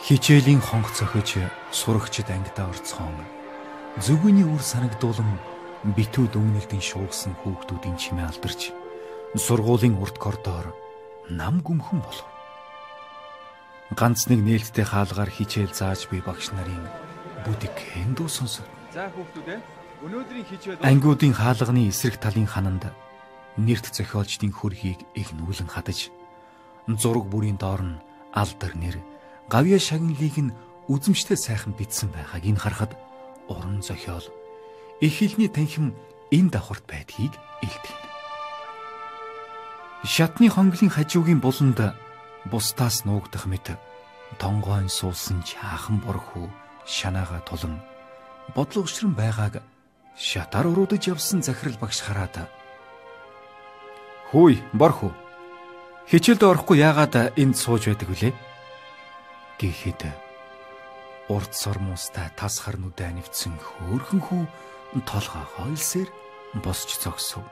Хичээлийн хонх цохиж сурагчид ангидаа орцгоон зүгүний үр санагдуулан битүү дүнэлтийн шуугсан хүүхдүүдийн чимээ алдарч сургуулийн урд коридор нам гүмхэн болов. Ганц нэг нээлттэй хаалгаар хичээл зааж буй багш нарын бүдэг эндүү сонсов. За хүүхдүүд ээ өнөөдрийн хичээл ангиудын хаалганы эсрэг талын хананд нэрт зохиолчдын хөрхийг игнүүлэн хадаж зураг бүрийн доор нь алдар нэр гавья шагналыг нь үзэмжтэй сайхан бичсэн байгааг ин харахад уран зохиол их хэлний танхим энэ давхарт байдгийг илтгэв. Шатны хонглын хажуугийн буланд бусдаас нуугдах мэт тонгойн суусан чаахан борхуу шанаага тулан бодлогочрон байгааг шатаар уруудаж явсан захирал багш хараад Хөөй борхуу хичээлд орохгүй яагаад энд сууж байдаг вүлээ? Гэхэд урд сормуустай тас харнуудаа нэвцсэн хөөрхөн хүү толгоо хойлсээр босч зогсов.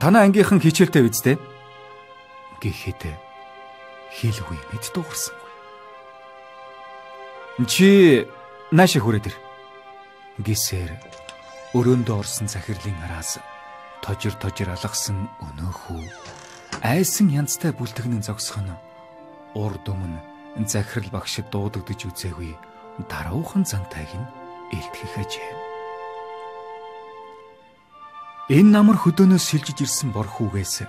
Танаа ангийнхан хичээлтэй үздэй гэхэд хэлгүй мэд дуурсангүй. Чи наашаа хүрээд ир гисээр өрөөндөө орсон захирлын араас тожир тожир алгасан өнөөхүү айсан янзтай бүлтгнэн зогсох нь урд өмнө захирал багшид дуудагдж үзээгүй даруухан зантайг нь илтгэх ажээ. Энэ намар хөдөөнөөс шилжиж ирсэн бор хүүгээс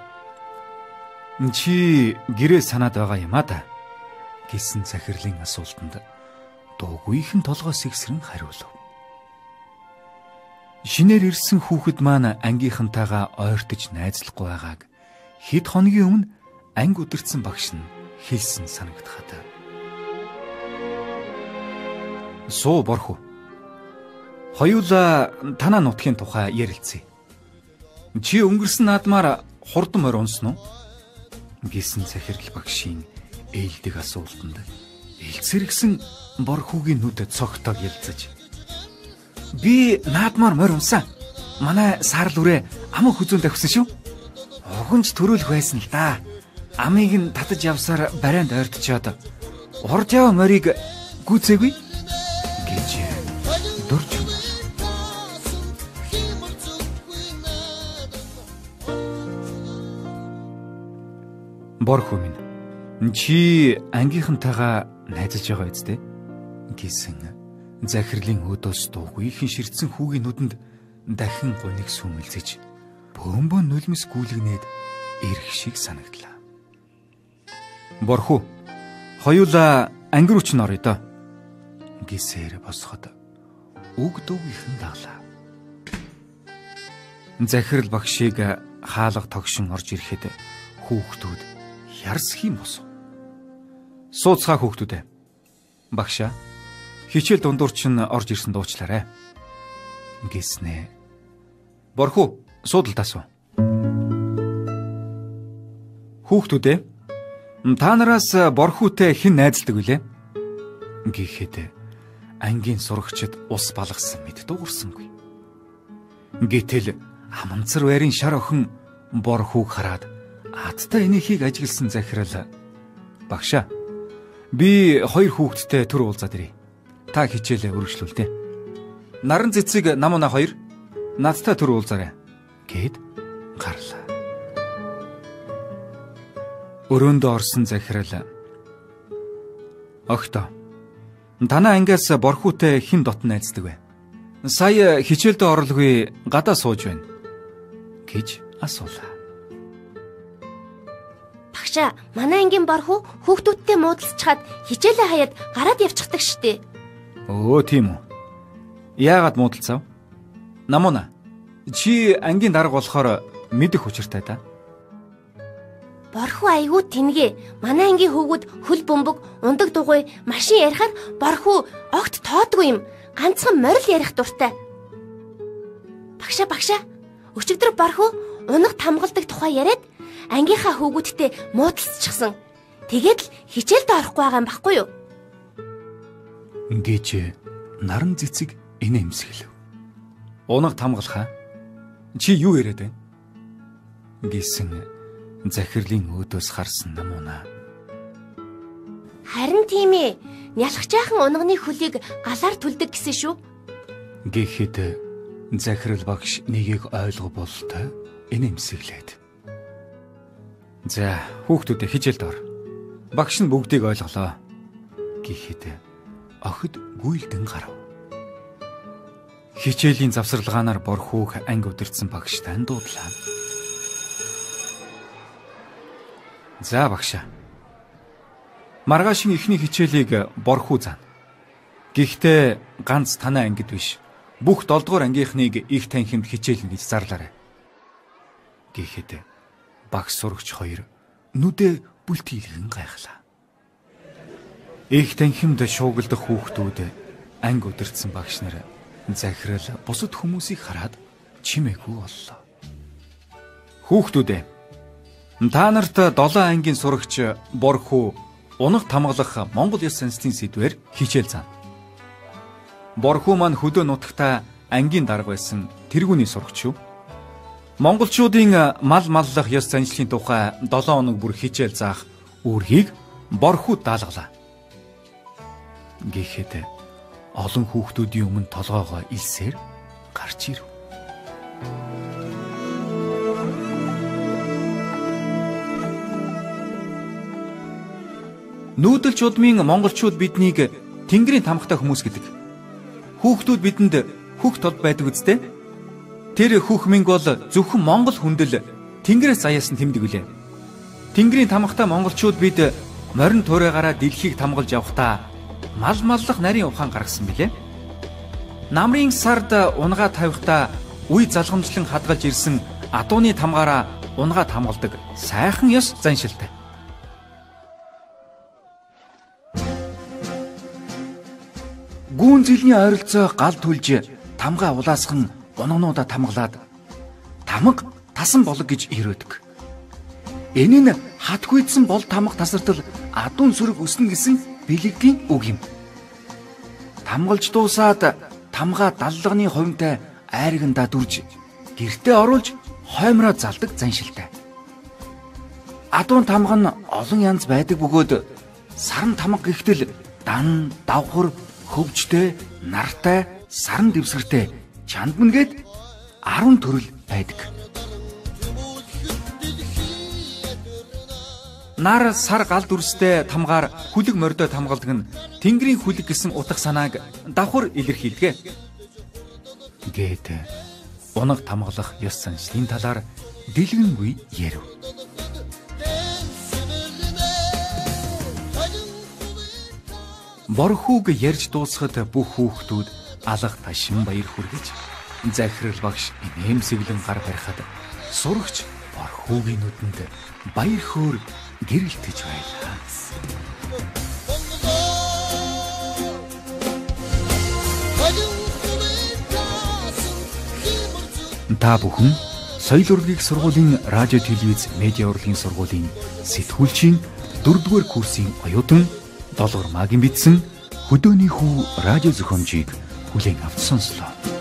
чи гэрээ санаад байгаа юм а да гэсэн захирлын асуултанд дуугүйхэн толгоос ихсрэн хариулв. Шинээр ирсэн хүүхэд маань ангийнхантайгаа ойртож найзлахгүй байгааг хэд хоногийн өмнө анги удирдсан багш нь хэлсэн санагдахад. Суу борхоо. Хоёулаа танаа нутгийн тухай ярилцъя. Чи өнгөрсөн наадмаар хурдан морь унсан уу? гэсэн захирал багшийн ээлдэг асуултанд элцэрэгсэн борхуугийн нүд цогтойг ялцаж би наадмаар морь унсан. Манай саарл үрээ аман хүзүүн тавьсан шүү. Огонж төрөөлөх байсан л да амийг нь татаж явсаар барайнд ойртчоод урд яв морийг гүцээгүй гэж дурж Борхоо минь чи ангийнхантайгаа найзалж байгаа үстэй гэсэн захирлын өдөөс дуугүй ихэн ширдсэн хүүгийн нүдэнд дахин гуниг сүмэлзэж бөмбөн нулимс гүйлгнээд ирэх шиг санагдлаа. Борхуу. Хоёулаа анги руу ч норё доо. гисээр босоход үг дүүгийнхэн даглаа. Захирал багшийг хаалга тогшин орж ирэхэд хүүхдүүд ярс хим босов. Сууцгаа хүүхдүүдээ. Багшаа хичээл дундуур чинь орж ирсэн дуучлаарай. гэснэ. Борхуу суудалтаа суу. Хүүхдүүдээ Та нараас борхүүтэй хэн найзалдаг вүлээ? гэхэд ангийн сурагчид ус балгасан мэд дуурсангүй. Гэтэл аманцар байрын шар охин борхүүг хараад аттай энийхийг ажигласан захирал багшаа би хоёр хүүхэдтэй төр уулзаад ирье. Та хичээлээ өргөжлүүлдэ. Наран цэцэг намуна хоёр надтай төр уулзаарай гэд гарлаа. Өрөөндөө орсон захирал Огтоо. Танаа ангиас борхүүтэй хэн дотн найздаг вэ? Сая хичээлдээ орлогүй гадаа сууж байна гэж асуулаа. Багшаа, манай ангийн борхуу хүүхдүүдтэй муудалцчихад хичээлээ хаяад гараад явчихдаг штеп. Өө тийм үү. Яагаад муудалцав? Намуна. Чи ангийн дарга болохоор мэдэх учиртай да. Борхуу айгүй тэнгээ. Манай ангийн хөвгүүд хөл бөмбөг, ундаг дугуй, машин ярихаар борхуу огт тоодгүй юм. Ганцхан морил ярих дуртай. Багшаа багшаа. Өчигдөр борхуу унаг тамгалдаг тухай яриад ангийнхаа хөвгүүдтэй муудалцчихсан. Тэгээд л хичээлд орохгүй байгаа юм баггүй юу? Ингээд наран цэцэг инэ эмсгэлв. Унаг тамгалхаа. Чи юу яриад байна? гэсэн захирлын өөдөөс харсан намуна. Харин тийм ээ. Нялх жаахан унганы хөлийг галаар түлдэг гэсэн шүү. Гэхэд захирал багш нэгийг ойлгох бололтой инэмсэглээд. За, хүүхдүүдээ хичээлд ор. Багш нь бүгдийг ойлголоо. Гэхэд охид гүйлдэн гарав. Хичээлийн завсарлагаанаар бор хүүх анги өдөрцөн багштай дуудлаа. За багшаа. Маргаашийн ихний хичээлийг борхуу заана. Гэхдээ ганц танай ангид биш. Бүх 7 дугаар ангийнхныг их танхимд хичээлнэ гэж зарлаарай. Гэхэд багш сурагч хоёр нүдэ бүлтийлгэн гайхлаа. Их танхимд шуугилдах хүүхдүүд анги өдөрцөн багш нар захирал бусад хүмүүсийг хараад чимээгүй боллоо. Хүүхдүүдээ та нарт 7 ангийн сурагч борхуу унах тамгалах Монгол ёс занстын сэдвээр хичээл заана. Борхуу маань хөдөө нутагта ангийн дарга байсан тэргүүний сурагч юу? Монголчуудын мал маллах ёс заншлын тухай 7 хоног бүр хичээл заах үүргийг борхуу даалгалаа. Гэхдээ олон хүүхдүүдийн өмнө толгоогоо илсээр гарч ирв. Нүүдэлч удмын монголчууд биднийг Тэнгэрийн тамхтай хүмүүс гэдэг. Хүүхдүүд бидэнд хөх тод байдаг үстэй. Тэр хөх минь бол зөвхөн монгол хүндэл Тэнгэрээс заяасан тэмдэг үлээ. Тэнгэрийн тамхтай монголчууд бид морин туурайгаараа дэлхийг тамгалж явхдаа мал маллах нарийн ухаан гаргасан билээ. Намрын сард унгаа тавихтаа үе залгамжлан хадгалж ирсэн адууны тамгаараа унгаа тамгалдаг сайхан ёс заншилтай. Зилний ойролцоо гал түлж тамга улаасхан гоногнуудаа тамгалаад тамга тасан болог гэж ирөөдөг. Энэ нь хатгүйдсэн бол тамга тасартал адуун сүрэг өснө гэсэн бэлэгдийн үг юм. Тамгалж дуусаад тамга даллагны хувинтай айргандаа дүрж гэртээ оруулж хоймроо залдаг заншилтай. Адуун тамга нь олон янз байдаг бөгөөд саран тамга гихтэл дан давхар хөвжтэй, нартай, саран дэвсгэртэй чандмангээд 10 төрөл байдаг. Нар сар гал дүрстэй тамгаар хүлэг мордой тамгалдаг нь Тэнгэрийн хүлэг гэсэн утга санааг давхар илэрхийлдэг. Гээд унаг тамгалах ёс заншлын талаар дэлгэнгүй ярив. Борхүүг ярьж дуусахад бүх хүүхдүүд алга ташин баяр хүргэж захирал багш нэмсэглэн гар барихад сурагч борхүүгийн нүдэнд баяр хөөр гэрэлтэж байлаа. Та бүхэн соёл урлагийн сургуулийн радио телевиз медиа урлагийн сургуулийн сэтгүүлчийн 4-р курсын оюутан долгор магийн бичсэн хөдөөний хүү радио зохиомжийг бүлээн авч сонслоо.